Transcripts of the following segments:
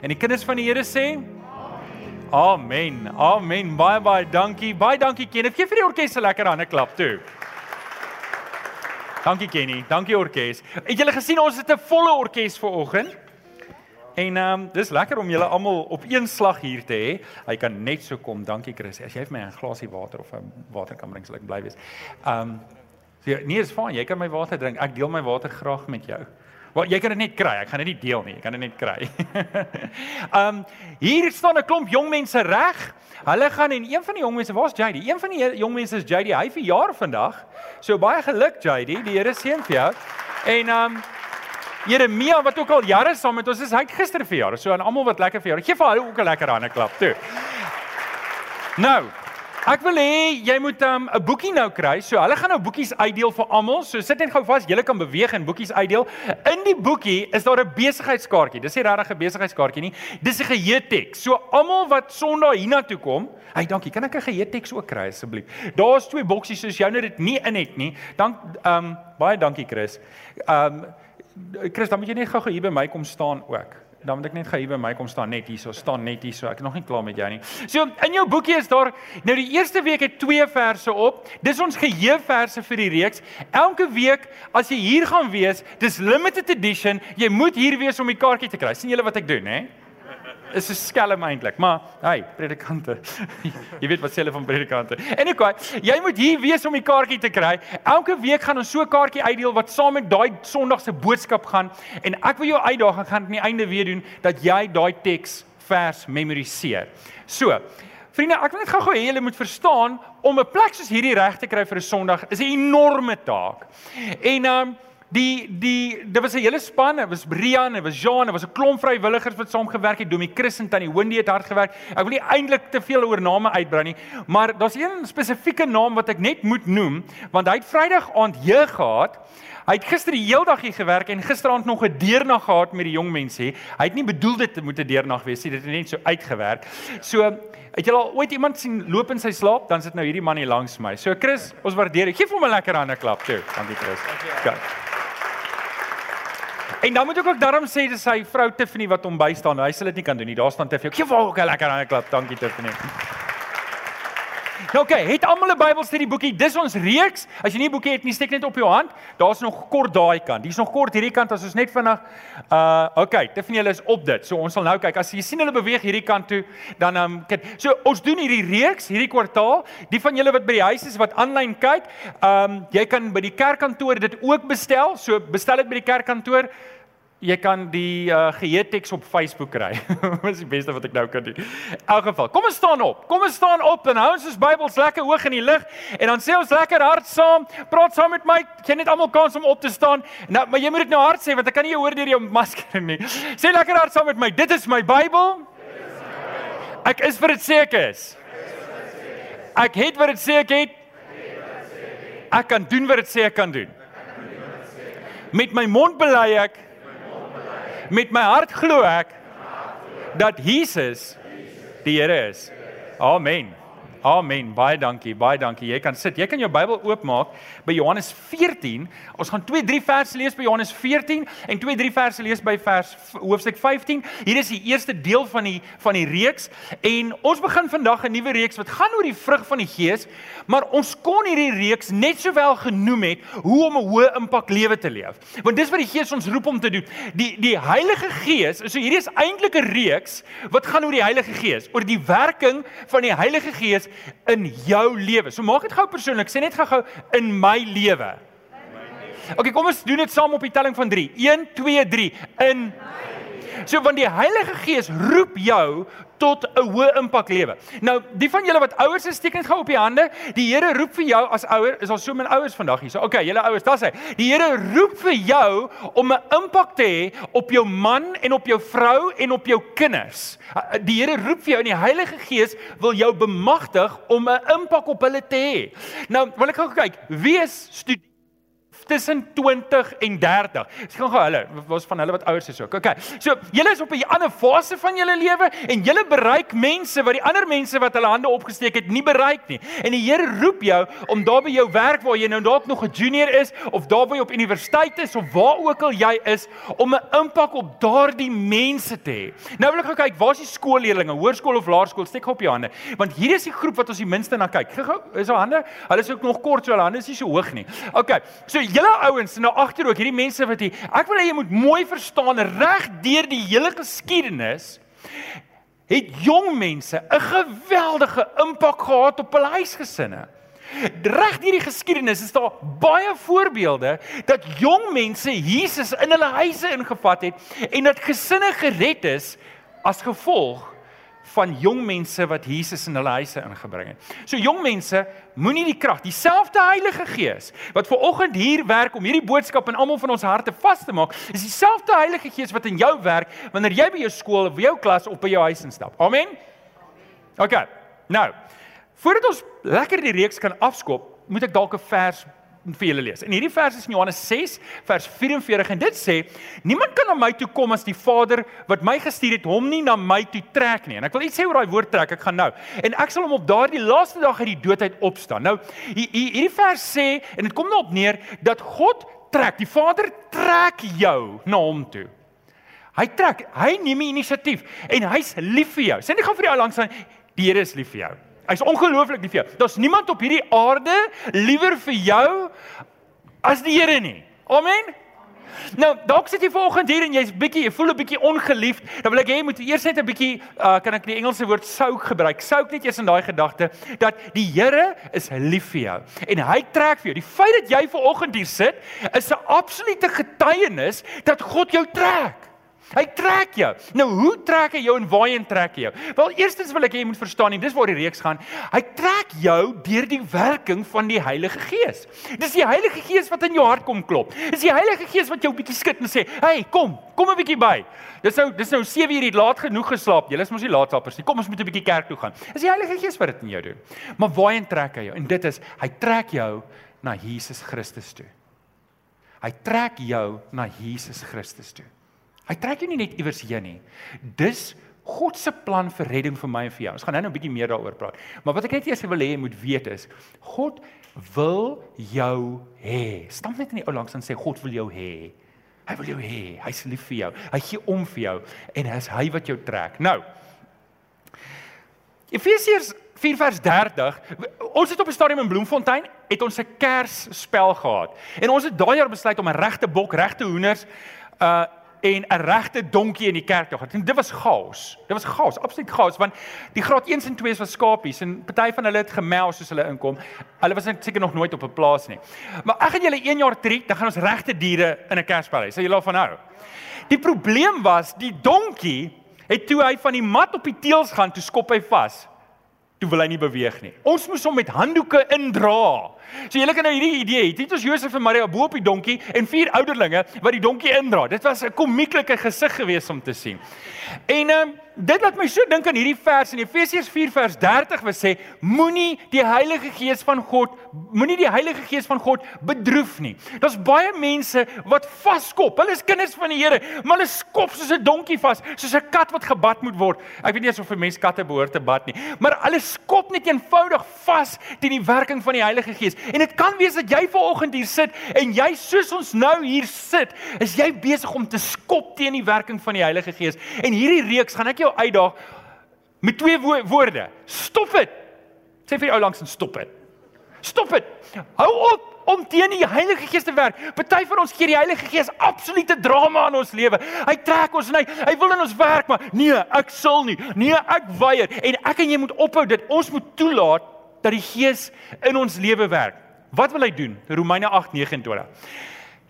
En die kinders van die Here sê Amen. Amen. Baie baie dankie. Baie dankie Kenneth. Gee vir die orkes 'n lekker hande klap toe. Dankie Kenny. Dankie orkes. Het julle gesien ons het 'n volle orkes vir oggend? En ehm um, dis lekker om julle almal op een slag hier te hê. Hy kan net so kom. Dankie Chris. As jy vir my 'n glasie water of 'n water kan bring, sal ek bly wees. Ehm um, so, nee, is fyn. Jy kan my water drink. Ek deel my water graag met jou. Want jy kan dit net kry. Ek gaan dit nie deel nie. Jy kan dit net kry. Um, hier staan 'n klomp jong mense reg. Hulle gaan en een van die jong mense, waar's JD? Een van die jong mense is JD. Hy verjaar vandag. So baie geluk JD. Die Here seën vir jou. En um, Jeremia wat ook al jare saam met ons is, hy het gister verjaar. So aan almal wat lekker verjaar. Geef vir hulle ook 'n lekker hande klap toe. Nou, Ek wil hê jy moet 'n um, boekie nou kry. So hulle gaan nou boekies uitdeel vir almal. So sit net gou vas, jy kan beweeg en boekies uitdeel. In die boekie is daar 'n besigheidskaartjie. Dis nie regtig 'n besigheidskaartjie nie. Dis 'n geheeteks. So almal wat Sondag hiernatoe kom, hey dankie, kan ek 'n geheeteks ook kry asseblief? Daar's twee boksies soos jou nou dit nie in het nie. Dan ehm um, baie dankie Chris. Ehm um, Chris, dan moet jy net gou hier by my kom staan ook dan moet ek net hier by my kom staan net hierso, staan net hierso. Ek is nog nie klaar met jou nie. So in jou boekie is daar nou die eerste week het twee verse op. Dis ons geheueverse vir die reeks. Elke week as jy hier gaan wees, dis limited edition. Jy moet hier wees om die kaartjie te kry. sien julle wat ek doen, hè? Is 'n skelm eintlik, maar hey, predikante. jy weet wat sê hulle van predikante. En sê, jy moet hier wees om die kaartjie te kry. Elke week gaan ons so 'n kaartjie uitdeel wat saam met daai Sondag se boodskap gaan en ek wil jou uitdaag, ek gaan aan die einde weer doen dat jy daai teks vers memoriseer. So, vriende, ek wil net gou-gou hê julle moet verstaan om 'n plek soos hierdie reg te kry vir 'n Sondag is 'n enorme taak. En ehm um, Die die dit was 'n hele span, dit was Brian, dit was Jean, dit was 'n klomp vrywilligers wat saam gewerk het. Domie Chris en Tannie Wendy het hard gewerk. Ek wil nie eintlik te veel oor name uitbrei nie, maar daar's een spesifieke naam wat ek net moet noem, want hy het Vrydag aand jeug gehad. Hy het gister die hele dag hier gewerk en gisteraand nog 'n deernag gehad met die jong mense. Hy het nie bedoel dit moet 'n deernag wees nie, dit het net so uitgewerk. So, het jy al ooit iemand sien loop in sy slaap, dan sit nou hierdie man hier langs my. So Chris, ons waardeer dit. Geef hom 'n lekker hande klap toe. Dankie Chris. Dankie. En dan moet ek ook daarom sê dis sy vrou Tiffany wat hom bystaan. Hy sal dit nie kan doen nie. Daar staan Tiffany. Geef haar ook 'n lekker hande klap. Dankie Tiffany. Okay, het almal 'n Bybelstudie boekie. Dis ons reeks. As jy nie 'n boekie het nie, steek net op jou hand. Daar's nog kort daai kant. Hier's nog kort hierdie kant as ons net vinnig uh oké, okay, Tiffany hulle is op dit. So ons sal nou kyk. As jy sien hulle beweeg hierdie kant toe, dan um kyk. So ons doen hierdie reeks hierdie kwartaal. Die van julle wat by die huis is wat aanlyn kyk, um jy kan by die kerkkantoor dit ook bestel. So bestel dit by die kerkkantoor. Jy kan die uh, geheeteks op Facebook kry. Dis die beste wat ek nou kan doen. In elk geval, kom ons staan op. Kom ons staan op en hou ons ons Bybels lekker hoog in die lig en dan sê ons lekker hard saam. Praat saam met my. Jy net almal kans om op te staan. Nou, maar jy moet dit nou hard sê want ek kan nie jou hoor deur jou masker nie. Sê lekker hard saam met my. Dit is my Bybel. Ek is vir dit ek is. Ek het wat dit sê ek het. Ek kan doen wat dit sê ek kan doen. Met my mond bely ek met my hart glo ek dat Jesus die Here is. Amen. Amen. Baie dankie. Baie dankie. Jy kan sit. Jy kan jou Bybel oopmaak by Johannes 14. Ons gaan 2-3 verse lees by Johannes 14 en 2-3 verse lees by vers hoofstuk 15. Hier is die eerste deel van die van die reeks en ons begin vandag 'n nuwe reeks wat gaan oor die vrug van die Gees, maar ons kon hierdie reeks net sowel genoem het hoe om 'n hoë impak lewe te leef. Want dis wat die Gees ons roep om te doen. Die die Heilige Gees, so hierdie is eintlik 'n reeks wat gaan oor die Heilige Gees, oor die werking van die Heilige Gees in jou lewe. So maak dit gou persoonlik. Sê net gou-gou in my lewe. OK, kom ons doen dit saam op die telling van 3. 1 2 3 in So want die Heilige Gees roep jou tot 'n hoë impak lewe. Nou, die van julle wat ouers is, steek net gou op die hande. Die Here roep vir jou as ouer, is al so min ouers vandag hier. So, okay, julle ouers, daar's hy. Die Here roep vir jou om 'n impak te hê op jou man en op jou vrou en op jou kinders. Die Here roep vir jou en die Heilige Gees wil jou bemagtig om 'n impak op hulle te hê. Nou, wil ek gou kyk, wie is student tussen 20 en 30. Dis gaan gou hulle, was van hulle wat ouers is ook. Okay. So, julle is op 'n ander fase van julle lewe en julle bereik mense wat die ander mense wat hulle hande opgesteek het nie bereik nie. En die Here roep jou om daar by jou werk waar jy nou dalk nog 'n junior is of daar waar jy op universiteit is of waar ook al jy is om 'n impak op daardie mense te hê. Nou wil ek gou kyk, waar is die skoolleerdlinge, hoërskool of laerskool? Steek op jou hande. Want hier is die groep wat ons die minste na kyk. Gou, is al hande? Hulle is ook nog kort so hulle hande is nie so hoog nie. Okay. So julle ouens nou agter ook hierdie mense wat hier ek wil hê jy moet mooi verstaan reg deur die hele geskiedenis het jong mense 'n geweldige impak gehad op hulle huisgesinne. Reg deur die geskiedenis is daar baie voorbeelde dat jong mense Jesus in hulle huise ingevat het en dat gesinne gered is as gevolg van jong mense wat Jesus in hulle huise ingebring het. So jong mense, moenie die krag, dieselfde Heilige Gees wat ver oggend hier werk om hierdie boodskap in almal van ons harte vas te maak, is dieselfde Heilige Gees wat in jou werk wanneer jy by jou skool of jou klas of by jou huis instap. Amen. OK. Nou, voordat ons lekker die reeks kan afskop, moet ek dalk 'n vers vir julle lees. En hierdie vers is in Johannes 6 vers 44 en dit sê: Niemand kan na my toe kom as die Vader wat my gestuur het hom nie na my toe trek nie. En ek wil iets sê oor daai woord trek. Ek gaan nou. En ek sal hom op daardie laaste dag uit die dood uit opstaan. Nou hierdie vers sê en dit kom daarop neer dat God trek. Die Vader trek jou na hom toe. Hy trek. Hy neem die inisiatief en hy's lief vir jou. Sê net gou vir jou langs aan die Here is lief vir jou. Hy's ongelooflik lief vir jou. Daar's niemand op hierdie aarde liewer vir jou as die Here nie. Amen. Nou, dalk sit jy vanoggend hier en jy's bietjie, jy voel 'n bietjie ongeliefd. Dan wil ek hê jy moet eers net 'n bietjie uh kan ek die Engelse woord souk gebruik. Souk net eers in daai gedagte dat die Here is lief vir jou en hy trek vir jou. Die feit dat jy vanoggend hier sit, is 'n absolute getuienis dat God jou trek. Hy trek jou. Nou hoe trek hy jou en waarheen trek hy jou? Wel, eerstens wil ek hê jy moet verstaan nie, dis waar die reeks gaan. Hy trek jou deur die werking van die Heilige Gees. Dis die Heilige Gees wat in jou hart kom klop. Dis die Heilige Gees wat jou bietjie skud en sê, "Hey, kom, kom 'n bietjie by." Dis nou dis nou 7 uur, jy het laat genoeg geslaap. Jy is mos nie laatslaapers nie. Kom ons moet 'n bietjie kerk toe gaan. Dis die Heilige Gees wat dit in jou doen. Maar waarheen trek hy jou? En dit is hy trek jou na Jesus Christus toe. Hy trek jou na Jesus Christus toe. Hy trek jou nie net iewers heen nie. Dis God se plan vir redding vir my en vir jou. Ons gaan nou 'n bietjie meer daaroor praat. Maar wat ek net eers wil hê jy moet weet is God wil jou hê. Stamp net in die ou langs en sê God wil jou hê. Hy wil jou hê. Hy's lief vir jou. Hy gee om vir jou en dit is hy wat jou trek. Nou. Efesiërs 4 vers 30. Ons het op 'n stadium in Bloemfontein het ons 'n Kersspel gehad. En ons het daai jaar besluit om 'n regte bok, regte hoenders uh en 'n regte donkie in die kerk toe gehad. En dit was chaos. Dit was chaos, absoluut chaos want die graad 1s en 2s was skapies en party van hulle het gemel soos hulle inkom. Hulle was seker nog nooit op 'n plaas nie. Maar ek gaan julle 1 jaar treat, dan gaan ons regte diere in 'n kerspel hê. Sal julle daarvan hou? Die probleem was die donkie het toe hy van die mat op die teels gaan, toe skop hy vas. Toe wil hy nie beweeg nie. Ons moes hom met handdoeke indra. So julle kan nou hierdie idee hê. Dit is Josef en Maria bo op die donkie en vier ouderlinge wat die donkie indra. Dit was 'n komieklike gesig geweest om te sien. En ehm um, dit laat my so dink aan hierdie vers in Efesiërs 4 vers 30 wat sê moenie die Heilige Gees van God moenie die Heilige Gees van God bedroef nie. Daar's baie mense wat vaskop. Hulle is kinders van die Here, maar hulle skop soos 'n donkie vas, soos 'n kat wat gebad moet word. Ek weet nie of 'n mens katte behoort te bad nie, maar hulle skop net eenvoudig vas teen die werking van die Heilige Gees. En dit kan wees dat jy ver oggend hier sit en jy soos ons nou hier sit, is jy besig om te skop teen die werking van die Heilige Gees. En hierdie reeks gaan ek jou uitdaag met twee wo woorde. Stop dit. Sê vir die ou langs en stop dit. Stop dit. Hou op om teen die Heilige Gees te werk. Party van ons gee die Heilige Gees absolute drama in ons lewe. Hy trek ons en hy hy wil in ons werk, maar nee, ek sal nie. Nee, ek weier. En ek en jy moet ophou dit. Ons moet toelaat dat die Gees in ons lewe werk. Wat wil hy doen? Romeine 8:29.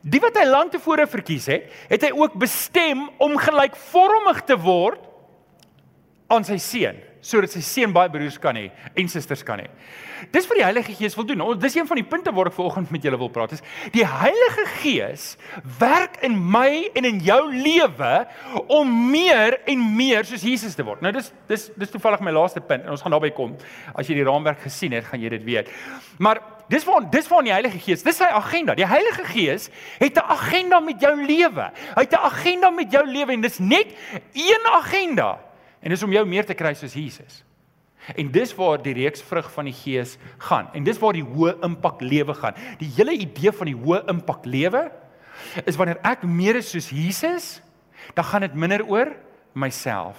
Die wat hy lank tevore verkies het, het hy ook bestem om gelykvormig te word aan sy seun sodat sy seun baie broers kan hê en susters kan hê. Dis wat die Heilige Gees wil doen. Dis een van die punte waar ek vanoggend met julle wil praat. Is die Heilige Gees werk in my en in jou lewe om meer en meer soos Jesus te word. Nou dis dis dis toevallig my laaste punt en ons gaan daarby kom. As jy die raamwerk gesien het, gaan jy dit weet. Maar dis waar dis waar die Heilige Gees, dis sy agenda. Die Heilige Gees het 'n agenda met jou lewe. Hy het 'n agenda met jou lewe en dis net een agenda. En dis om jou meer te kry soos Jesus. En dis waar die reeks vrug van die Gees gaan. En dis waar die hoë impak lewe gaan. Die hele idee van die hoë impak lewe is wanneer ek meer is soos Jesus, dan gaan dit minder oor myself.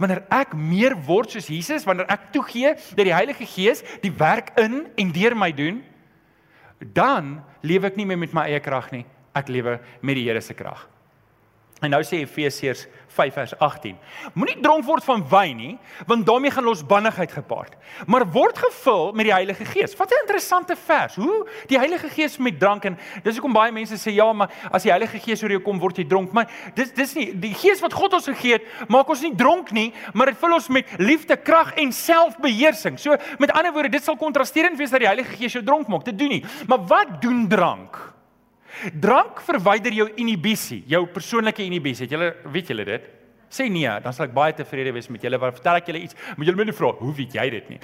Wanneer ek meer word soos Jesus, wanneer ek toegee dat die Heilige Gees die werk in en deur my doen, dan lewe ek nie meer met my eie krag nie. Ek lewe met die Here se krag. En nou sê Efesiërs 5 vers 18. Moenie dronk word van wyn nie, want daarmee gaan losbandigheid gepaard. Maar word gevul met die Heilige Gees. Wat 'n interessante vers. Hoe die Heilige Gees met drank en dis hoekom baie mense sê ja, maar as die Heilige Gees oor jou kom, word jy dronk. Maar dis dis nie die Gees wat God ons gegee het, maak ons nie dronk nie, maar dit vul ons met liefde, krag en selfbeheersing. So met ander woorde, dit sal kontrasterend wees dat die Heilige Gees jou dronk maak. Dit doen nie. Maar wat doen drank? Drank verwyder jou inhibisie, jou persoonlike inhibisie. Het julle weet julle dit? Sê nee, dan sal ek baie tevrede wees met julle. Wat vertel ek julle iets? Moet julle my nie vra hoe weet jy dit nie?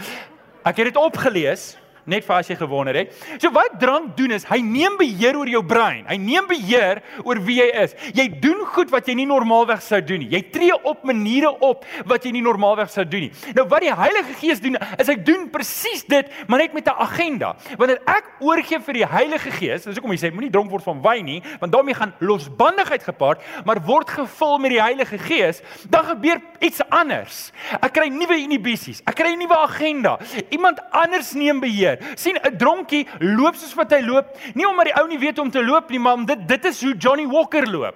Ek het dit opgelees net vir as jy gewonder het. So wat drank doen is hy neem beheer oor jou brein. Hy neem beheer oor wie jy is. Jy doen goed wat jy nie normaalweg sou doen nie. Jy tree op maniere op wat jy nie normaalweg sou doen nie. Nou wat die Heilige Gees doen is hy doen presies dit, maar net met 'n agenda. Wanneer ek oorgee vir die Heilige Gees, dis hoekom hy sê moenie dronk word van wyn nie, want daarmee gaan losbandigheid gepaard, maar word gevul met die Heilige Gees, dan gebeur iets anders. Ek kry nuwe inhibisies. Ek kry 'n nuwe agenda. Iemand anders neem beheer beheer. sien 'n dronkie loop soos wat hy loop, nie omdat die ou nie weet om te loop nie, maar dit dit is hoe Johnny Walker loop.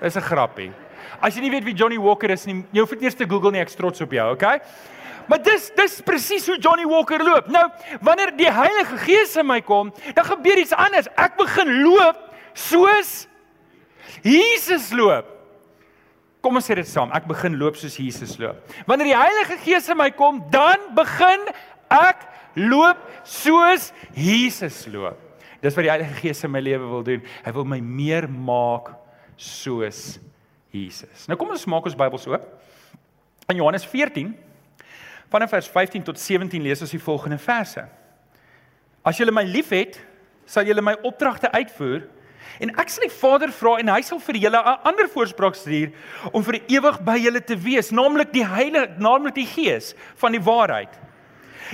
Dis 'n grappie. As jy nie weet wie Johnny Walker is nie, jy hoef dit eers te Google nie, ek trots op jou, okay? Maar dis dis presies hoe Johnny Walker loop. Nou, wanneer die Heilige Gees in my kom, dan gebeur iets anders. Ek begin loop soos Jesus loop. Kom ons sê dit saam. Ek begin loop soos Jesus loop. Wanneer die Heilige Gees in my kom, dan begin ek loop soos Jesus loop. Dis wat die Heilige Gees in my lewe wil doen. Hy wil my meer maak soos Jesus. Nou kom ons maak ons Bybels oop. In Johannes 14 vanaf vers 15 tot 17 lees ons die volgende verse. As julle my liefhet, sal julle my opdragte uitvoer en ek sal die Vader vra en hy sal vir julle 'n ander voorspraak stuur om vir ewig by julle te wees, naamlik die Heilige, naamlik die Gees van die waarheid.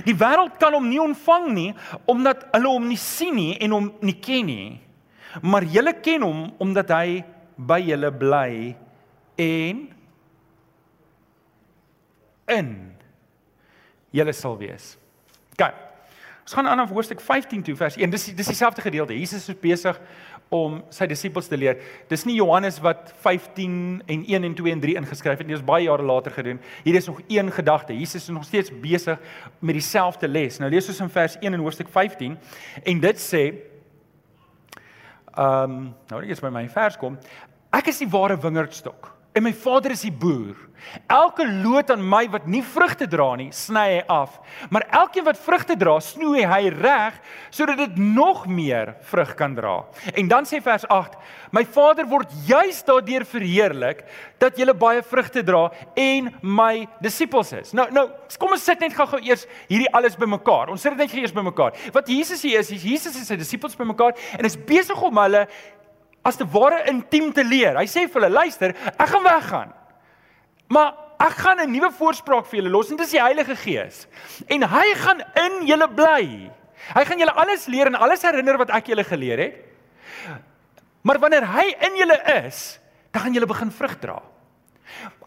Die wêreld kan hom nie ontvang nie omdat hulle hom nie sien nie en hom nie ken nie. Maar julle ken hom omdat hy by julle bly en in julle sal wees. Kyk. Ons gaan aan na hoofstuk 15 toe vers 1. Dis dis dieselfde gedeelte. Jesus is besig om sy disippels te leer. Dis nie Johannes wat 15 en 1 en 2 en 3 ingeskryf het nie. Dit is baie jare later gedoen. Hier is nog een gedagte. Jesus is nog steeds besig met dieselfde les. Nou lees ons in vers 1 in hoofstuk 15 en dit sê ehm um, nou net as by my vers kom, ek is die ware wingerdstok en my Vader is die boer. Elke loot aan my wat nie vrugte dra nie, sny hy af, maar elkeen wat vrugte dra, snoei hy reg sodat dit nog meer vrug kan dra. En dan sê vers 8: My Vader word juis daardeur verheerlik dat julle baie vrugte dra en my disippels is. Nou nou, kom ons sit net gou-gou eers hierdie alles bymekaar. Ons sit dit net eers bymekaar. Wat Jesus hier is, is Jesus en sy disippels bymekaar en is besig om hulle as te ware intiem te leer. Hy sê vir hulle, luister, ek gaan weggaan. Maar ek gaan 'n nuwe voorspraak vir julle los en dit is die Heilige Gees. En hy gaan in julle bly. Hy gaan julle alles leer en alles herinner wat ek julle geleer het. Maar wanneer hy in julle is, dan gaan julle begin vrug dra.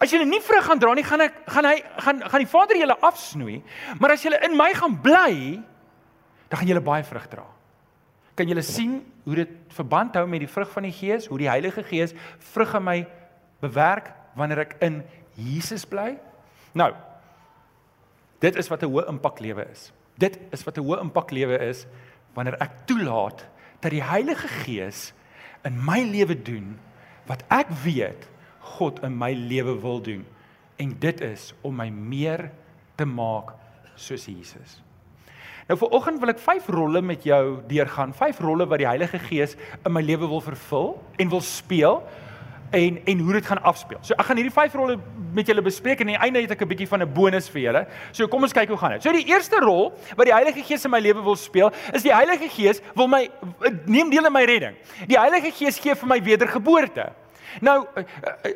As julle nie vrug gaan dra nie, gaan ek gaan hy gaan gaan die Vader julle afsnoei, maar as julle in my gaan bly, dan gaan julle baie vrug dra. Kan julle sien hoe dit verband hou met die vrug van die Gees, hoe die Heilige Gees vrug in my bewerk wanneer ek in Jesus bly? Nou, dit is wat 'n hoë impak lewe is. Dit is wat 'n hoë impak lewe is wanneer ek toelaat dat die Heilige Gees in my lewe doen wat ek weet God in my lewe wil doen. En dit is om my meer te maak soos Jesus. Nou vir oggend wil ek vyf rolle met jou deurgaan, vyf rolle wat die Heilige Gees in my lewe wil vervul en wil speel en en hoe dit gaan afspeel. So ek gaan hierdie vyf rolle met julle bespreek en aan die einde het ek 'n bietjie van 'n bonus vir julle. So kom ons kyk hoe gaan dit. So die eerste rol wat die Heilige Gees in my lewe wil speel, is die Heilige Gees wil my neem deel in my redding. Die Heilige Gees gee vir my wedergeboorte. Nou eh,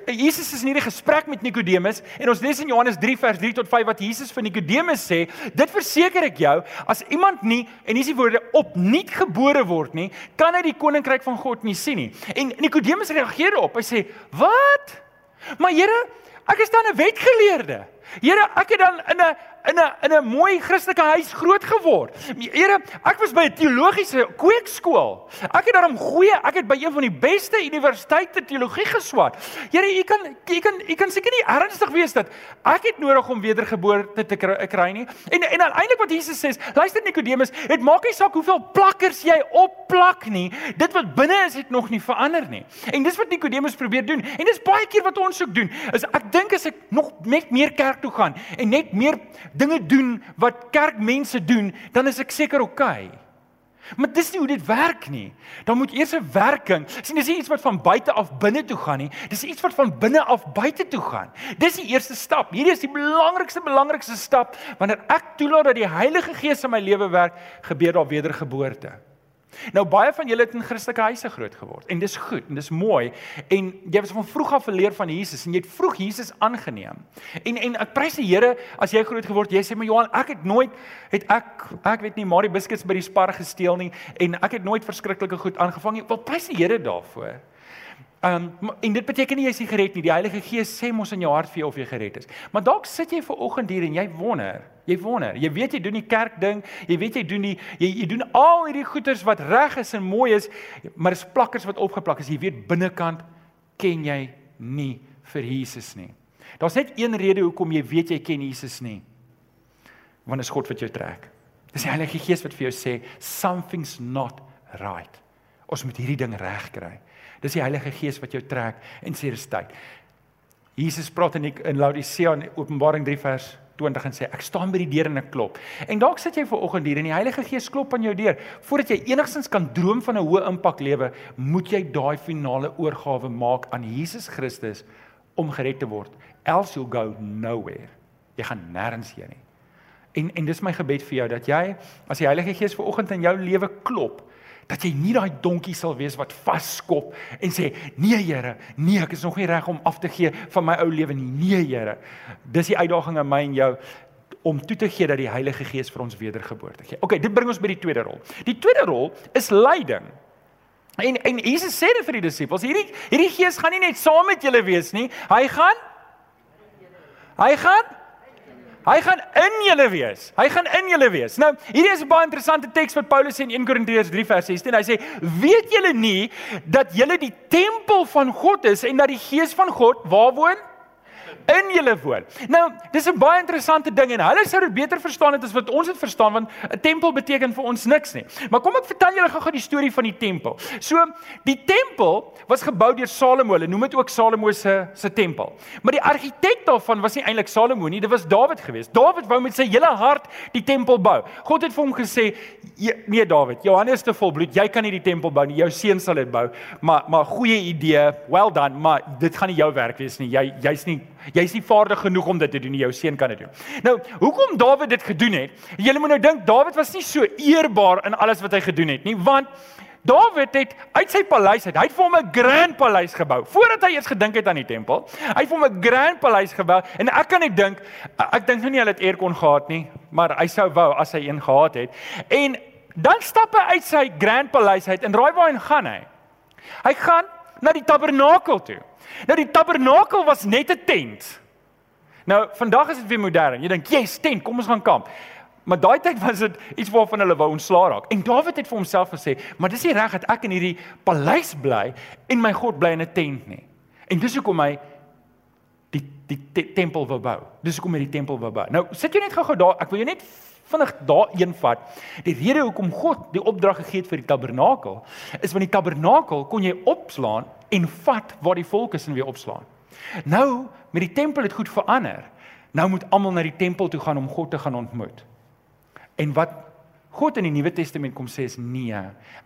eh, Jesus is in hierdie gesprek met Nikodemus en ons lees in Johannes 3 vers 3 tot 5 wat Jesus vir Nikodemus sê, dit verseker ek jou, as iemand nie en hierdie woorde opnuut gebore word nie, kan hy die koninkryk van God nie sien nie. En Nikodemus reageer op. Hy sê: "Wat? Maar Here, ek is dan 'n wetgeleerde. Here, ek het dan in 'n in 'n in 'n mooi Christelike huis groot geword. Here, ek was by 'n teologiese kweekskool. Ek het daarom goeie, ek het by een van die beste universiteite teologie geswat. Here, u kan u kan u kan seker nie ernstig wees dat ek het nodig om wedergeboorte te kry, nie. En en uiteindelik wat Jesus sê, luister Nikodemus, dit maak nie saak hoeveel plakkers jy opplak nie. Dit wat binne is het nog nie verander nie. En dis wat Nikodemus probeer doen. En dis baie keer wat ons ook doen. Is ek dink as ek nog net meer kerk toe gaan en net meer dinge doen wat kerkmense doen, dan is ek seker oukei. Okay. Maar dis nie hoe dit werk nie. Dan moet eers 'n werking. sien dis nie iets wat van buite af binne toe gaan nie. Dis iets wat van binne af buite toe gaan. Dis die eerste stap. Hierdie is die belangrikste belangrikste stap wanneer ek toelaat dat die Heilige Gees in my lewe werk, gebeur daar wedergeboorte. Nou baie van julle het in Christelike huise groot geword en dis goed en dis mooi en jy het van vroeg af geleer van Jesus en jy het vroeg Jesus aangeneem. En en ek prys die Here as jy groot geword, jy sê maar Johan, ek het nooit het ek ek weet nie Marie biscuits by die spar gesteel nie en ek het nooit verskriklike goed aangevang nie. Wel prys die Here daarvoor. Ehm um, en dit beteken nie jy is nie gered nie. Die Heilige Gees sê mos in jou hart vir jou of jy gered is. Maar dalk sit jy ver oggend hier en jy wonder, jy wonder. Jy weet jy doen die kerk ding, jy weet jy doen die jy, jy doen al hierdie goeders wat reg is en mooi is, maar dis plakkers wat opgeplak is. Jy weet binnekant ken jy nie vir Jesus nie. Daar's net een rede hoekom jy weet jy ken Jesus nie. Want dit is God wat jou trek. Dis die Heilige Gees wat vir jou sê something's not right. Ons moet hierdie ding regkry. Dis die Heilige Gees wat jou trek en sê dis tyd. Jesus praat in in Laodicea in Openbaring 3 vers 20 en sê ek staan by die deur en ek klop. En dalk sit jy ver oggend hier en die Heilige Gees klop aan jou deur. Voordat jy enigstens kan droom van 'n hoë impak lewe, moet jy daai finale oorgawe maak aan Jesus Christus om gered te word. Else you'll go nowhere. Jy gaan nêrens heen nie. En en dis my gebed vir jou dat jy as die Heilige Gees ver oggend in jou lewe klop, dat jy nie daai donkie sal wees wat vaskop en sê nee Here, nee ek is nog nie reg om af te gee van my ou lewe nie. Nee Here. Dis die uitdaging aan my en jou om toe te gee dat die Heilige Gees vir ons wedergeboorte gee. Okay, dit bring ons by die tweede rol. Die tweede rol is leiding. En en Jesus sê dit vir die disippels, hierdie hierdie Gees gaan nie net saam met julle wees nie. Hy gaan Hy gaan Hy gaan in julle wees. Hy gaan in julle wees. Nou, hierdie is 'n baie interessante teks wat Paulus sê in 1 Korintiërs 3 vers 16. Hy sê: "Weet julle nie dat julle die tempel van God is en dat die Gees van God waar woon?" In julle woon. Nou, dis 'n baie interessante ding en hulle sou dit beter verstaan het as wat ons dit verstaan want 'n tempel beteken vir ons niks nie. Maar kom ek vertel julle gou-gou die storie van die tempel. So, die tempel was gebou deur Salomo. Hulle noem dit ook Salomo se se tempel. Maar die argitek daarvan was nie eintlik Salomo nie, dit was Dawid geweest. Dawid wou met sy hele hart die tempel bou. God het vir hom gesê, "Nee Dawid, Johannes te volbloed, jy kan nie die tempel bou nie. Jou seun sal dit bou." Maar maar goeie idee, well done, maar dit gaan nie jou werk wees nie. Jy jy's nie Jy's nie vaardig genoeg om dit te doen. Jou seun kan dit doen. Nou, hoekom Dawid dit gedoen het? Julle moet nou dink Dawid was nie so eerbaar in alles wat hy gedoen het nie, want Dawid het uit sy paleis uit, hy het vir hom 'n grand paleis gebou voordat hy eers gedink het aan die tempel. Hy het vir hom 'n grand paleis gebou en ek kan net dink, ek dink nou nie hy het aircon gehad nie, maar hy sou wou as hy een gehad het. En dan stap hy uit sy grand paleis uit en raai waarheen gaan hy? Hy gaan na die tabernakel toe. Nou die tabernakel was net 'n tent. Nou vandag is dit weer modern. Jy dink, "Yes, tent, kom ons gaan kamp." Maar daai tyd was dit iets waarvan hulle wou ontslaa raak. En Dawid het vir homself gesê, "Maar dis nie reg dat ek in hierdie paleis bly en my God bly in 'n tent nie." En dis hoekom hy die die, die tempel wou bou. Dis hoekom hy die tempel wou bou. Nou, sit jy net gou-gou daar. Ek wil jou net vinnig daar een vat. Die rede hoekom God die opdrag gegee het vir die tabernakel is want die tabernakel kon jy opslaan en vat waar die volk is en weer opslaan. Nou met die tempel het goed verander. Nou moet almal na die tempel toe gaan om God te gaan ontmoet. En wat God in die Nuwe Testament kom sê is nee,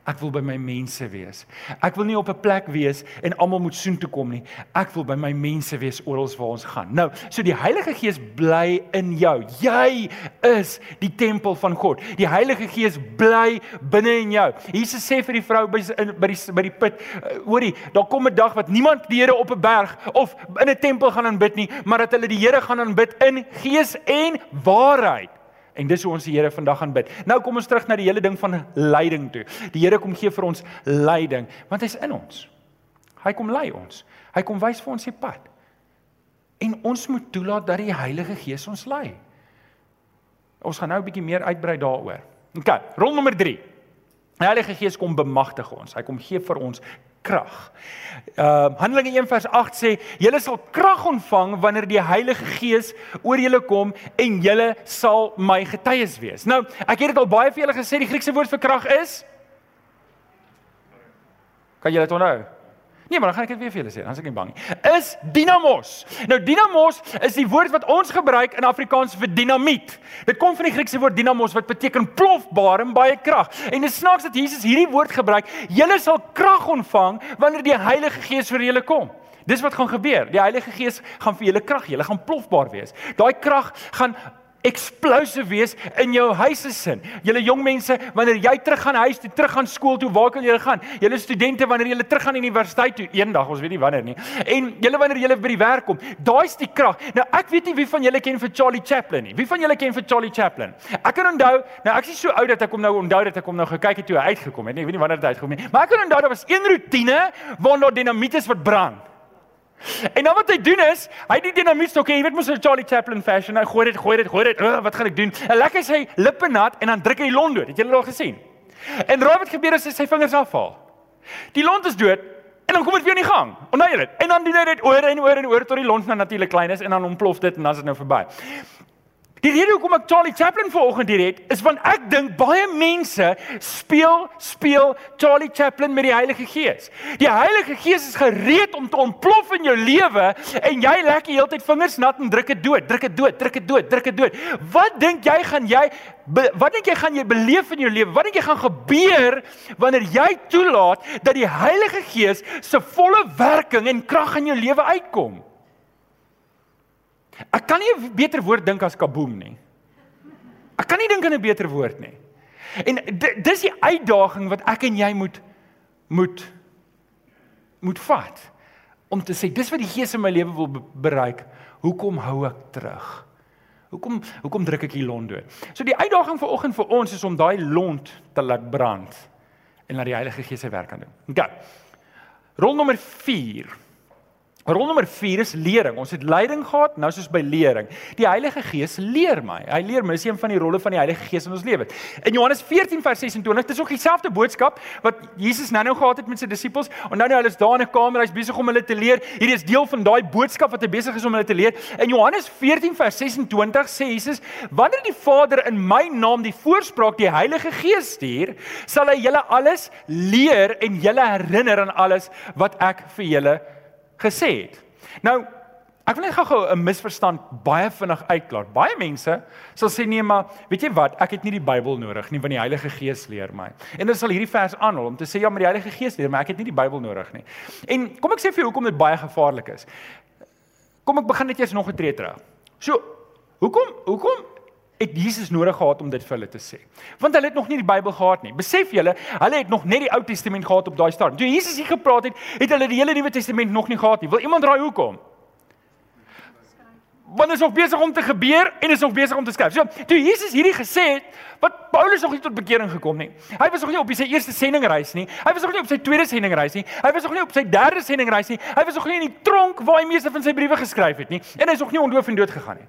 ek wil by my mense wees. Ek wil nie op 'n plek wees en almal moet soen toe kom nie. Ek wil by my mense wees oral waar ons gaan. Nou, so die Heilige Gees bly in jou. Jy is die tempel van God. Die Heilige Gees bly binne in jou. Jesus sê vir die vrou by by die by die put, uh, hoorie, daar kom 'n dag wat niemand die Here op 'n berg of in 'n tempel gaan aanbid nie, maar dat hulle die Here gaan aanbid in gees en waarheid. En dis hoe ons die Here vandag gaan bid. Nou kom ons terug na die hele ding van leiding toe. Die Here kom gee vir ons leiding, want hy's in ons. Hy kom lei ons. Hy kom wys vir ons die pad. En ons moet toelaat dat die Heilige Gees ons lei. Ons gaan nou 'n bietjie meer uitbrei daaroor. OK, rol nommer 3. Die Heilige Gees kom bemagtig ons. Hy kom gee vir ons krag. Uh Handelinge 1 vers 8 sê julle sal krag ontvang wanneer die Heilige Gees oor julle kom en julle sal my getuies wees. Nou, ek het dit al baie vir julle gesê, die Griekse woord vir krag is Kan julle dit onthou? Nee, maar dan gaan ek dit weer vir julle sê, dan is ek nie bang nie. Is dinamos. Nou dinamos is die woord wat ons gebruik in Afrikaans vir dinamiet. Dit kom van die Griekse woord dinamos wat beteken plofbaar en baie krag. En dit snaaks dat Jesus hierdie woord gebruik. Julle sal krag ontvang wanneer die Heilige Gees vir julle kom. Dis wat gaan gebeur. Die Heilige Gees gaan vir julle krag gee. Julle gaan plofbaar wees. Daai krag gaan explosive wees in jou huise sin. Julle jong mense, wanneer jy terug gaan huis toe, terug gaan skool toe, waar kan julle gaan? Julle studente wanneer julle terug gaan universiteit toe, eendag, ons weet nie wanneer nie. En julle wanneer julle by die werk kom, daai's die krag. Nou ek weet nie wie van julle ken vir Charlie Chaplin nie. Wie van julle ken vir Charlie Chaplin? Ek kan onthou, nou ek is so oud dat ek hom nou onthou dat ek hom nou gekyk het toe hy uitgekom het. Nee, ek weet nie wanneer dit uitgekom nie. Maar ek kan onthou daar was een roetine waar daar dinamiet is wat brand. En dan wat hy doen is, hy die dinamietstokke, jy weet mos 'n Charlie Chaplin fashion, hy gooi dit, gooi dit, gooi dit. Uh, wat gaan ek doen? En lekker sy lippe nat en dan druk hy die lont dood. Het julle al gesien? En raai wat gebeur as hy sy vingers afhaal? Die lont is dood en dan kom dit weer in die gang. Onthou julle? En dan doen hy dit oor en oor en oor tot die lont nou natuurlik klein is en dan ontplof dit en dan is dit nou verby. Die rede hoekom ek Charlie Chaplin vanoggend hier het, is want ek dink baie mense speel speel Charlie Chaplin met die Heilige Gees. Die Heilige Gees is gereed om te ontplof in jou lewe en jy lekker heeltyd vingers nat en druk dit dood, druk dit dood, druk dit dood, druk dit dood. Wat dink jy gaan jy wat dink jy gaan jy beleef in jou lewe? Wat dink jy gaan gebeur wanneer jy toelaat dat die Heilige Gees se volle werking en krag in jou lewe uitkom? Ek kan nie 'n beter woord dink as kaboom nie. Ek kan nie dink aan 'n beter woord nie. En dis die uitdaging wat ek en jy moet moet moet vat om te sê dis wat die Gees in my lewe wil bereik. Hoekom hou ek terug? Hoekom hoekom druk ek hier lont dood? So die uitdaging vir oggend vir ons is om daai lont te laat brand en laat die Heilige Gees sy werk aan doen. OK. Rol nommer 4 Rol nommer 4 is lering. Ons het leiding gehad, nou soos by lering. Die Heilige Gees leer my. Hy leer my, is een van die rolle van die Heilige Gees in ons lewe. In Johannes 14 vers 26, dit is ook dieselfde boodskap wat Jesus nou-nou gehad het met sy disippels. En nou nou hulle is daar in 'n kamer, hy's besig om hulle te leer. Hierdie is deel van daai boodskap wat hy besig is om hulle te leer. In Johannes 14 vers 26 sê Jesus: "Wanneer die Vader in my naam die voorspraak die Heilige Gees stuur, sal hy julle alles leer en julle herinner aan alles wat ek vir julle gesê het. Nou, ek wil net gou 'n misverstand baie vinnig uitklaar. Baie mense sal sê nee, maar weet jy wat, ek het nie die Bybel nodig nie, want die Heilige Gees leer my. En dan sal hierdie vers aanhou om te sê ja, maar die Heilige Gees leer my, ek het nie die Bybel nodig nie. En kom ek sê vir jou hoekom dit baie gevaarlik is. Kom ek begin net eers nog 'n tree terug. So, hoekom hoekom het Jesus nodig gehad om dit vir hulle te sê. Want hulle het nog nie die Bybel gehad nie. Besef julle, hulle het nog net die Ou Testament gehad op daai stadium. Toe Jesus hier gepraat het, het hulle die hele Nuwe Testament nog nie gehad nie. Wil iemand raai hoekom? Want is nog besig om te gebeur en is nog besig om te skryf. So, toe Jesus hierdie gesê het, wat Paulus nog nie tot bekering gekom nie. Hy was nog nie op sy eerste sendingreis nie. Hy was nog nie op sy tweede sendingreis nie. Hy was nog nie op sy derde sendingreis nie. Hy was nog nie in die tronk waar hy meeste van sy briewe geskryf het nie. En hy is nog nie ondoof en dood gegaan nie.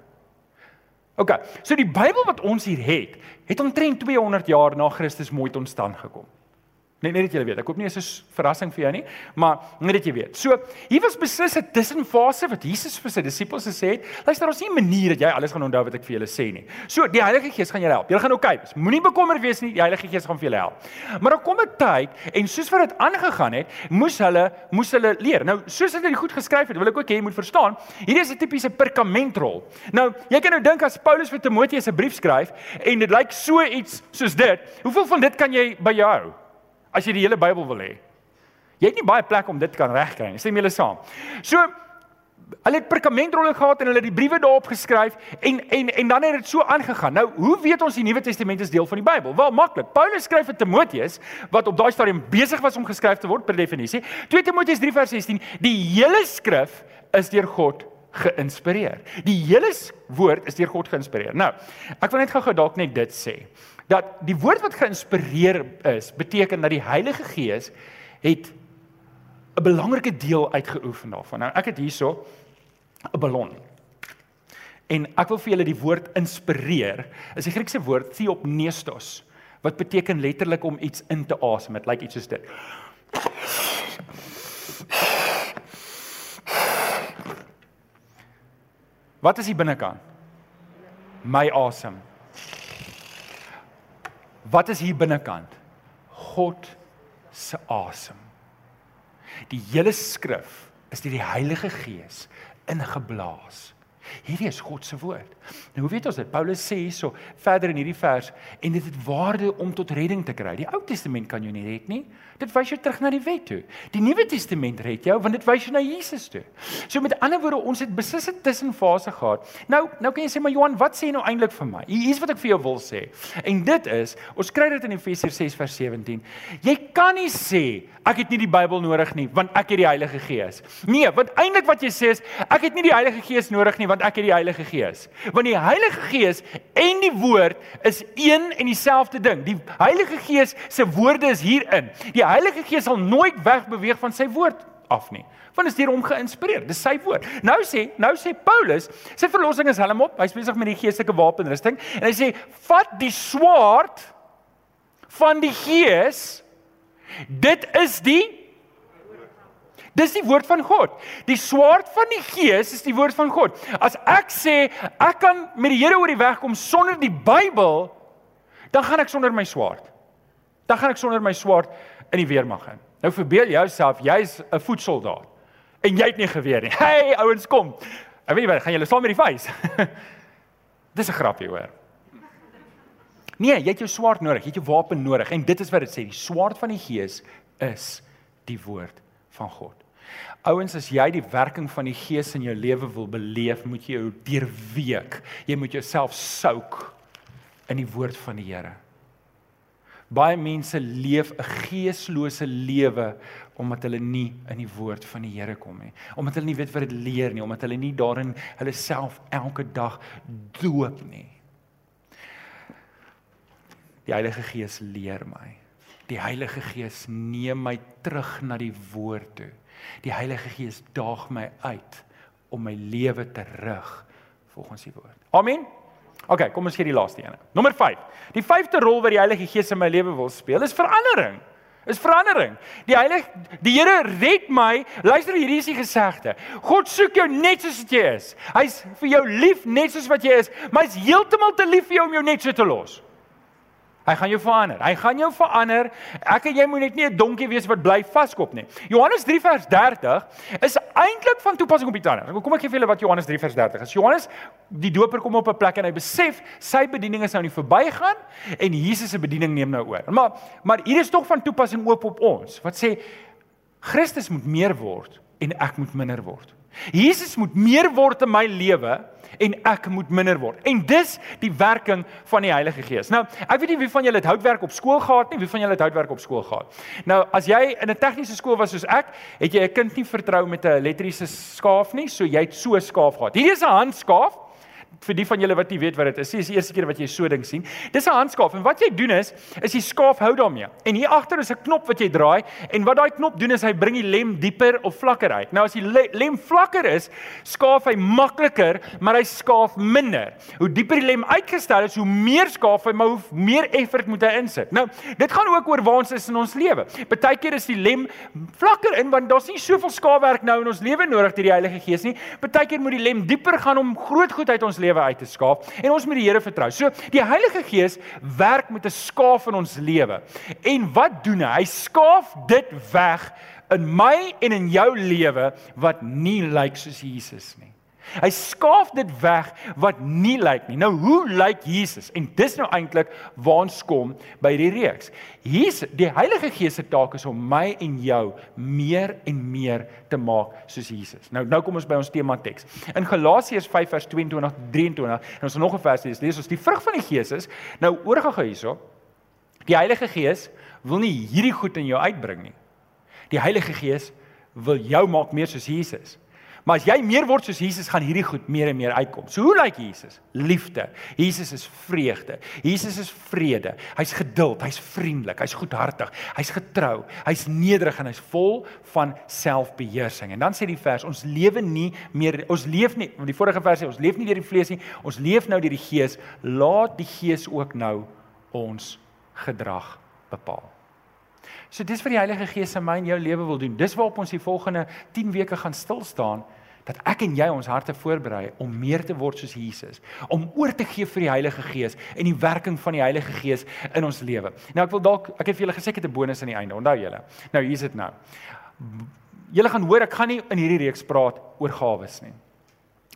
OK. So die Bybel wat ons hier het, het omtrent 200 jaar na Christus mooi tot stand gekom. Net net dat jy weet. Ek hoop nie is 'n verrassing vir jou nie, maar net dat jy weet. So, hier was beslis 'n tussenfase wat Jesus vir sy disippels gesê het. Luister, daar's nie 'n manier dat jy alles gaan onthou wat ek vir julle sê nie. So, die Heilige Gees gaan julle help. Julle gaan okay wees. Moenie bekommerd wees nie. Die Heilige Gees gaan vir julle help. Maar daar kom 'n tyd en soos wat dit aangegaan het, moes hulle moes hulle leer. Nou, soos dit goed geskryf het, wil ek ook hê jy moet verstaan, hierdie is 'n tipiese perkamentrol. Nou, jy kan nou dink as Paulus vir Timoteus 'n brief skryf en dit lyk so iets soos dit, hoeveel van dit kan jy by jou hou? As jy die hele Bybel wil hê. Jy het nie baie plek om dit kan regkry nie. Stem julle saam. So hulle het perkamentrolle gehad en hulle het die briewe daarop geskryf en en en dan het dit so aangegaan. Nou, hoe weet ons die Nuwe Testament is deel van die Bybel? Wel maklik. Paulus skryf vir Timoteus wat op daai stadium besig was om geskryf te word per definisie. 2 Timoteus 3 vers 16. Die hele skrif is deur God geïnspireer. Die hele woord is deur God geïnspireer. Nou, ek wil net gou-gou dalk net dit sê dat die woord wat geïnspireer is, beteken dat die Heilige Gees het 'n belangrike deel uitgeoefen daarvan. Nou ek het hierso 'n ballon. En ek wil vir julle die woord inspireer. Is die Griekse woord theopneustos wat beteken letterlik om iets in te asem. Dit lyk iets soos dit. Wat is die binnekant? My asem. Wat is hier binnekant? God se asem. Die hele skrif is deur die Heilige Gees ingeblaas. Hierdie is God se woord. Nou hoe weet ons dit? Paulus sê hierso verder in hierdie vers en dit het waarde om tot redding te kry. Die Ou Testament kan jou nie red nie. Dit wys jou terug na die wet toe. Die Nuwe Testament red jou want dit wys jou na Jesus toe. So met ander woorde, ons het beslis 'n tussenfase gehad. Nou, nou kan jy sê maar Johan, wat sê nou eintlik vir my? Hier is wat ek vir jou wil sê. En dit is, ons kry dit in Efesiërs 6 vers 17. Jy kan nie sê ek het nie die Bybel nodig nie want ek het die Heilige Gees. Nee, want eintlik wat jy sê is ek het nie die Heilige Gees nodig nie want ek het die Heilige Gees. Want die Heilige Gees en die woord is een en dieselfde ding. Die Heilige Gees se woorde is hierin. Die Heilige Gees sal nooit wegbeweeg van sy woord af nie. Want is deur hom geïnspireer. Dis sy woord. Nou sê, nou sê Paulus, sy verlossing is helm op. Hy's besig met die geestelike wapenrusting en hy sê, "Vat die swaard van die Gees. Dit is die Dis die woord van God. Die swaard van die Gees is die woord van God. As ek sê ek kan met die Here oor die weg kom sonder die Bybel, dan gaan ek sonder my swaard. Dan gaan ek sonder my swaard in die weermag in. Nou verbeel jouself jy's 'n voetsoldaat en jy het nie geweer nie. Hey ouens kom. Ek weet nie wat gaan julle saam met die vuis. Dis 'n grapjie hoor. Nee, jy het jou swaard nodig, jy het jou wapen nodig en dit is wat dit sê, die swaard van die Gees is die woord van God. Ouens, as jy die werking van die Gees in jou lewe wil beleef, moet jy jou deurweek. Jy moet jouself souk in die woord van die Here. Baie mense leef 'n geeslose lewe omdat hulle nie in die woord van die Here kom nie. Omdat hulle nie weet wat dit leer nie, omdat hulle nie daarin hulle self elke dag doop nie. Die Heilige Gees leer my. Die Heilige Gees neem my terug na die woord toe. Die Heilige Gees daag my uit om my lewe te rig volgens die woord. Amen. OK, kom ons gee die laaste een. Nommer 5. Die vyfde rol wat die Heilige Gees in my lewe wil speel is verandering. Is verandering. Die Heilige die Here red my. Luister hierdie is die gesegde. God soek jou net soos jy is. Hy's vir jou lief net soos wat jy is, maar hy's heeltemal te lief vir jou om jou net so te los. Hy gaan jou verander. Hy gaan jou verander. Ek en jy moet net nie 'n donkie wees wat bly vaskop nie. Johannes 3 vers 30 is eintlik van toepassing op die tande. Kom ek gee vir julle wat Johannes 3 vers 30 is. Johannes die doper kom op 'n plek en hy besef sy bediening is nou nie verbygaan en Jesus se bediening neem nou oor. Maar maar hier is tog van toepassing ook op ons. Wat sê Christus moet meer word en ek moet minder word. Jesus moet meer word in my lewe en ek moet minder word. En dis die werking van die Heilige Gees. Nou, ek weet nie wie van julle het houtwerk op skool gehad nie, wie van julle het houtwerk op skool gehad. Nou, as jy in 'n tegniese skool was soos ek, het jy 'n kind nie vertrou met 'n elektriese skaaf nie, so jy het so 'n skaaf gehad. Hierdie is 'n handskaaf. Vir die van julle wat nie weet wat dit is, is die eerste keer wat jy so ding sien. Dis 'n handskaaf en wat jy doen is, is die skaaf hou daarmee. En hier agter is 'n knop wat jy draai en wat daai knop doen is hy bring die lem dieper of vlakker uit. Nou as die lem vlakker is, skaaf hy makliker, maar hy skaaf minder. Hoe dieper die lem uitgestel is, hoe meer skaaf hy, maar hoe meer effort moet hy insit. Nou, dit gaan ook oor waar ons is in ons lewe. Partykeer is die lem vlakker in want daar's nie soveel skaafwerk nou in ons lewe nodig deur die Heilige Gees nie. Partykeer moet die lem dieper gaan om groot goed uit ons lewe lewe uit te skaaf en ons moet die Here vertrou. So die Heilige Gees werk met 'n skaaf in ons lewe. En wat doen hy? Hy skaaf dit weg in my en in jou lewe wat nie lyk soos Jesus nie. Hy skaaf dit weg wat nie lyk nie. Nou hoe lyk Jesus? En dis nou eintlik waar ons kom by die reeks. Hier's die Heilige Gees se taak is om my en jou meer en meer te maak soos Jesus. Nou nou kom ons by ons tema teks. In Galasiërs 5 vers 22 23 en ons nog 'n vers lees. Lees ons die vrug van die Gees is nou oorgegaan hierso. Die Heilige Gees wil nie hierdie goed in jou uitbring nie. Die Heilige Gees wil jou maak meer soos Jesus. Maar as jy meer word soos Jesus, gaan hierdie goed meer en meer uitkom. So hoe lyk Jesus? Liefde. Jesus is vreugde. Jesus is vrede. Hy's geduld, hy's vriendelik, hy's goedhartig, hy's getrou, hy's nederig en hy's vol van selfbeheersing. En dan sê die vers, ons lewe nie meer ons leef nie, want die vorige vers sê ons leef nie deur die vlees nie, ons leef nou deur die Gees. Laat die Gees ook nou ons gedrag bepaal. So dis wat die Heilige Gees in my en jou lewe wil doen. Dis waarop ons die volgende 10 weke gaan stil staan dat ek en jy ons harte voorberei om meer te word soos Jesus, om oor te gee vir die Heilige Gees en die werking van die Heilige Gees in ons lewe. Nou ek wil dalk ek het vir julle gesê ek het 'n bonus aan die einde. Onthou julle. Nou hier's dit nou. Julle gaan hoor ek gaan nie in hierdie reeks praat oor gawes nie.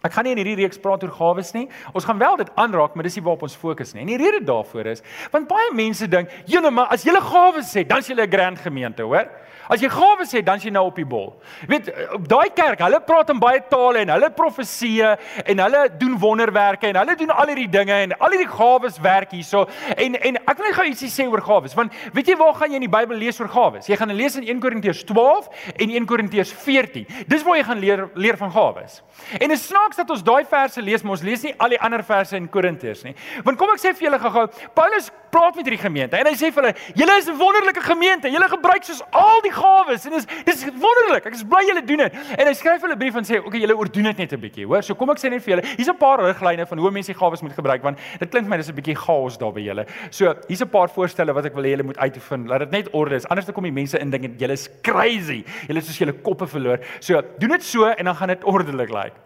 Ek gaan nie in hierdie reeks praat oor gawes nie. Ons gaan wel dit aanraak, maar dis nie waarop ons fokus nie. En die rede daarvoor is want baie mense dink, "Julle maar as julle gawes het, dan is julle 'n grand gemeente, hoor?" As jy gawes het, dan is jy nou op die bol. Jy weet, op daai kerk, hulle praat in baie tale en hulle profeseë en hulle doen wonderwerke en hulle doen al hierdie dinge en al hierdie gawes werk hierso. En en ek wil net gou ietsie sê oor gawes, want weet jy waar gaan jy in die Bybel lees oor gawes? Jy gaan lees in 1 Korintiërs 12 en 1 Korintiërs 14. Dis waar jy gaan leer leer van gawes. En dit snaaks dat ons daai verse lees, maar ons lees nie al die ander verse in Korintiërs nie. Want kom ek sê vir julle gou-gou, Paulus praat met hierdie gemeente en hy sê vir hulle, julle is 'n wonderlike gemeente. Julle gebruik soos al die gawes en dis dis wonderlik. Ek is bly julle doen dit. En hy skryf hulle 'n brief en sê, "Oké, okay, julle oordoen dit net 'n bietjie, hoor. So kom ek sê net vir julle, hier's 'n paar riglyne van hoe mense die gawes moet gebruik want dit klink my dis 'n bietjie chaos daar by julle. So, hier's 'n paar voorstelle wat ek wil hê julle moet uitvind. Laat dit net orde is. Anders dan kom die mense in dink julle is crazy. Julle is soos julle koppe verloor. So, doen dit so en dan gaan dit ordelik lyk. Like.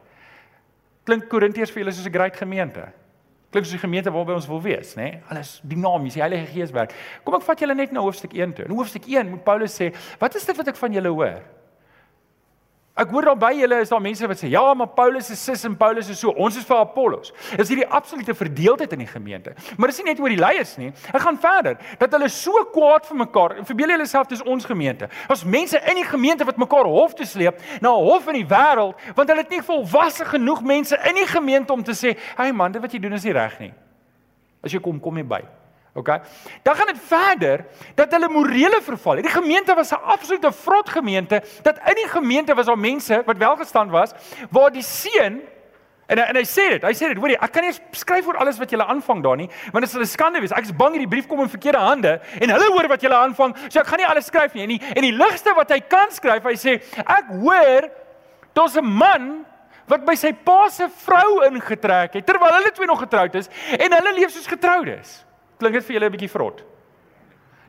Klink Korintiërs vir julle soos 'n groot gemeente? Klink soos die gemeente waarby ons wil wees, nê? Nee? Alles dinamies, die Heilige Gees werk. Kom ek vat julle net na hoofstuk 1 toe. In hoofstuk 1 moet Paulus sê, "Wat is dit wat ek van julle hoor?" Ek hoor daar by julle is daar mense wat sê ja, maar Paulus is sis en Paulus is so. Ons is vir Apollos. Is hierdie absolute verdeeldheid in die gemeente. Maar dis nie net oor die leiers nie. Ek gaan verder dat hulle so kwaad vir mekaar. Verbeel julle self dis ons gemeente. Ons mense in die gemeente wat mekaar hof toe sleep na 'n hof in die wêreld want hulle het nie volwasse genoeg mense in die gemeente om te sê, "Hey man, dit wat jy doen is nie reg nie." As jy kom, kom jy by. OK. Dan gaan dit verder dat hulle morele verval. Die gemeente was 'n absolute vrot gemeente. Dat in die gemeente was daar mense wat welgestaan was waar die seun en en hy sê dit. Hy sê dit, hoorie, ek kan nie skryf oor alles wat julle aanvang daar nie, want dit sal 'n skande wees. Ek is bang hierdie brief kom in verkeerde hande en hulle hoor wat julle aanvang, so ek gaan nie alles skryf nie. En die, en die ligste wat hy kan skryf, hy sê, ek hoor daar's 'n man wat by sy pa se vrou ingetrek het terwyl hulle twee nog getroud is en hulle leef soos getroudes. Klink dit vir julle 'n bietjie vrot?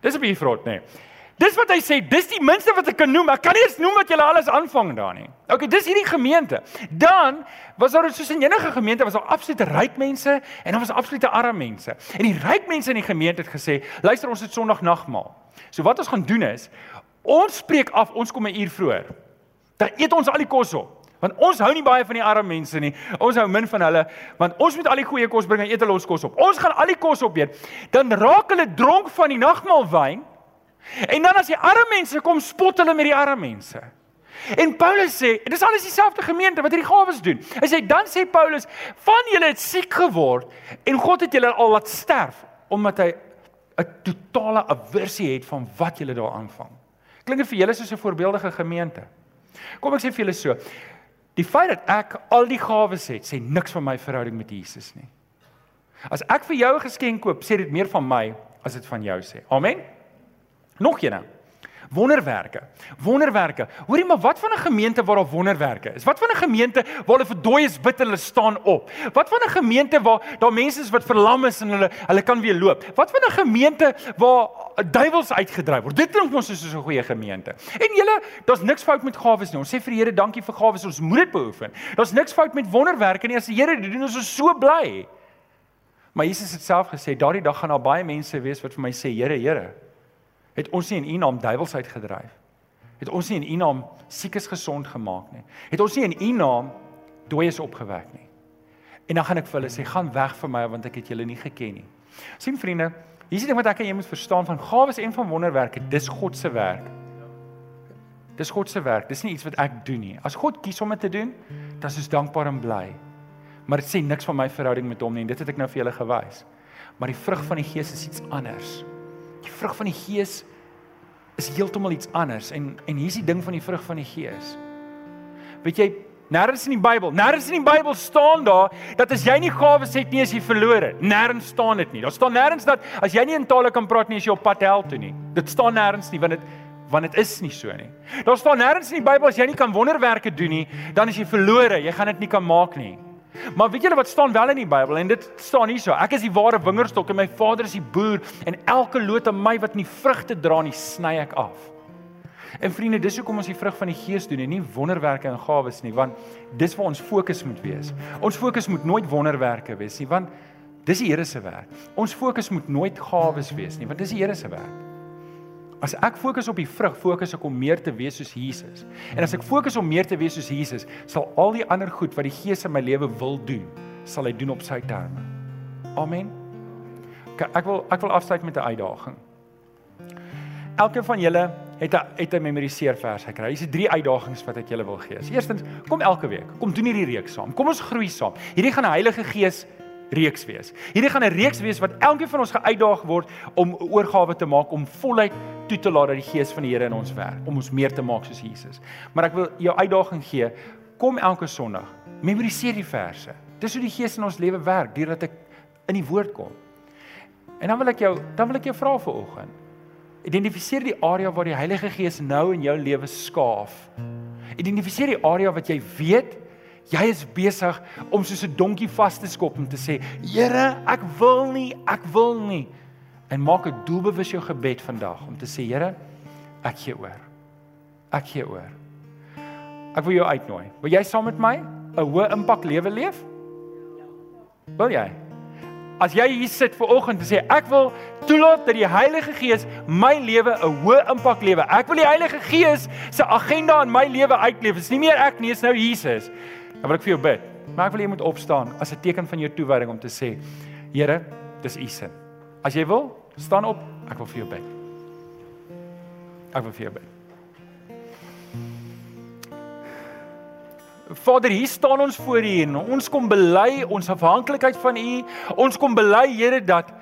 Dis 'n bietjie vrot, nê. Nee. Dis wat hy sê, dis die minste wat ek kan noem. Ek kan nie eens noem wat julle alles aanvang daar nie. OK, dis hierdie gemeente. Dan was daar soos in enige gemeente was daar absolute ryk mense en dan was absolute arme mense. En die ryk mense in die gemeente het gesê, luister ons het Sondag nagmaal. So wat ons gaan doen is, ons spreek af, ons kom 'n uur vroeër. Dan eet ons al die kos op. Want ons hou nie baie van die arme mense nie. Ons hou min van hulle, want ons moet al die goeie kos bring en eet hulle ons kos op. Ons gaan al die kos opeet. Dan raak hulle dronk van die nagmaalwyn. En dan as die arme mense kom, spot hulle met die arme mense. En Paulus sê, dit is alles dieselfde gemeente wat hierdie gawes doen. Hy sê dan sê Paulus, van julle het siek geword en God het julle al laat sterf omdat hy 'n totale aversie het van wat julle daar aanvang. Klink dit vir julle soos 'n voorbeeldige gemeente? Kom ek sê vir julle so. Die feit dat ek al die gawes het, sê niks van my verhouding met Jesus nie. As ek vir jou 'n geskenk koop, sê dit meer van my as dit van jou sê. Amen. Nog een. Wonderwerke. Wonderwerke. Hoorie maar wat van 'n gemeente waar daar wonderwerke is? Wat van 'n gemeente waar hulle vir dooies bid en hulle staan op? Wat van 'n gemeente waar daar mense is wat verlam is en hulle hulle kan weer loop? Wat van 'n gemeente waar duiwels uitgedryf word? Dit klink ons soos 'n goeie gemeente. En julle, daar's niks fout met gawes nie. Ons sê vir die Here dankie vir gawes. Ons moet dit beoefen. Daar's niks fout met wonderwerke nie. As die Here dit doen, is ons so bly. Maar Jesus het self gesê, daardie dag gaan daar baie mense wees wat vir my sê, Here, Here, het ons nie in U naam duiwels uitgedryf? Het ons nie in U naam siekes gesond gemaak nie? Het ons nie in U naam dooies opgewek nie? En dan gaan ek vir hulle sê, gaan weg van my want ek het julle nie geken nie. sien vriende, hier is die ding wat ek en jy moet verstaan van gawes en van wonderwerke, dis God se werk. Dis God se werk. Dis nie iets wat ek doen nie. As God kies om dit te doen, dan is dankbaar en bly maar dit sê niks van my verhouding met hom nie en dit het ek nou vir julle gewys. Maar die vrug van die Gees is iets anders. Vrug van die Gees is heeltemal iets anders en en hier's die ding van die vrug van die Gees. Weet jy, nêrens in die Bybel, nêrens in die Bybel staan daar dat as jy nie gawes het nie, as jy verlore. Nêrens staan dit nie. Daar staan nêrens dat as jy nie in tale kan praat nie, as jy op pad hel toe nie. Dit staan nêrens nie want dit want dit is nie so nie. Daar staan nêrens in die Bybel as jy nie kan wonderwerke doen nie, dan is jy verlore. Jy gaan dit nie kan maak nie. Maar weet julle wat staan wel in die Bybel en dit staan hier so. Ek is die ware wingerdstok en my Vader is die boer en elke loot aan my wat nie vrugte dra nie, sny ek af. En vriende, dis hoekom ons die vrug van die Gees doen en nie wonderwerke en gawes nie, want dis waar ons fokus moet wees. Ons fokus moet nooit wonderwerke wees nie, want dis die Here se werk. Ons fokus moet nooit gawes wees nie, want dis die Here se werk. As ek fokus op die vrug, fokus ek om meer te wees soos Jesus. En as ek fokus om meer te wees soos Jesus, sal al die ander goed wat die Gees in my lewe wil doen, sal hy doen op sy terme. Amen. Ek wil ek wil afsluit met 'n uitdaging. Elkeen van julle het 'n het 'n memoriseer vers gekry. Hier is drie uitdagings wat ek julle wil gee. Eerstens, kom elke week. Kom doen hierdie reeks saam. Kom ons groei saam. Hierdie gaan die Heilige Gees reeks wees. Hierdie gaan 'n reeks wees wat elkeen van ons geuitdaag word om oorgawe te maak om voluit toe te laat dat die gees van die Here in ons werk om ons meer te maak soos Jesus. Maar ek wil jou uitdaging gee, kom elke Sondag, memoriseer die verse. Dis hoe die gees in ons lewe werk deurdat ek in die woord kom. En dan wil ek jou dan wil ek jou vra vir oggend. Identifiseer die area waar die Heilige Gees nou in jou lewe skaaf. Identifiseer die area wat jy weet Jy is besig om soos 'n donkie vas te skop om te sê, Here, ek wil nie, ek wil nie. En maak 'n doelbewus jou gebed vandag om te sê, Here, ek gee oor. Ek gee oor. Ek wil jou uitnooi. Wil jy saam met my 'n hoë impak lewe leef? Wil jy? As jy hier sit ver oggend en sê ek wil toelaat dat die Heilige Gees my lewe 'n hoë impak lewe. Ek wil die Heilige Gees se agenda in my lewe uitleef. Dit is nie meer ek nie, dit is nou Jesus. Dan wil ek vir jou bid. Maar ek wil jy moet opstaan as 'n teken van jou toewyding om te sê, Here, dis U se. As jy wil, staan op. Ek wil vir jou bid. Ek wil vir jou bid. Vader, hier staan ons voor U en ons kom bely ons afhanklikheid van U. Ons kom bely, Here, dat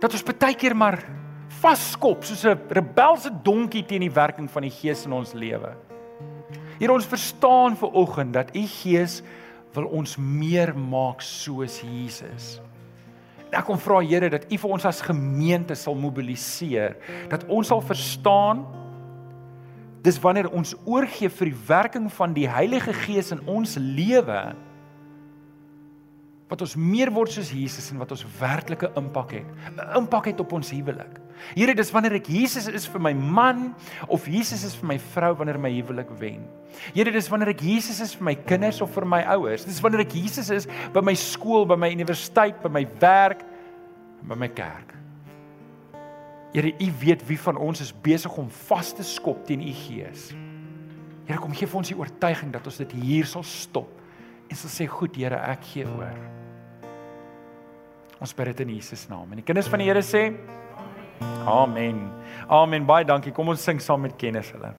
dat ons baie keer maar vaskop soos 'n rebelse donkie teen die werking van die Gees in ons lewe. Hier ons verstaan ver oggend dat u Gees wil ons meer maak soos Jesus. Ek kom vra Here dat u vir ons as gemeente sal mobiliseer, dat ons sal verstaan dis wanneer ons oorgee vir die werking van die Heilige Gees in ons lewe wat ons meer word soos Jesus en wat ons werklike impak het. 'n Impak het op ons huwelik. Here, dis wanneer ek Jesus is vir my man of Jesus is vir my vrou wanneer my huwelik wen. Here, dis wanneer ek Jesus is vir my kinders of vir my ouers. Dis wanneer ek Jesus is by my skool, by my universiteit, by my werk by my kerk. Here, U weet wie van ons is besig om vas te skop teen U Gees. Here, kom gee vir ons die oortuiging dat ons dit hier sal stop en sal sê, "Goed, Here, ek gee oor." Ons bid dit in Jesus naam. En die kinders van die Here sê: Amen. Amen. Baie dankie. Kom ons sing saam met kennis hulle.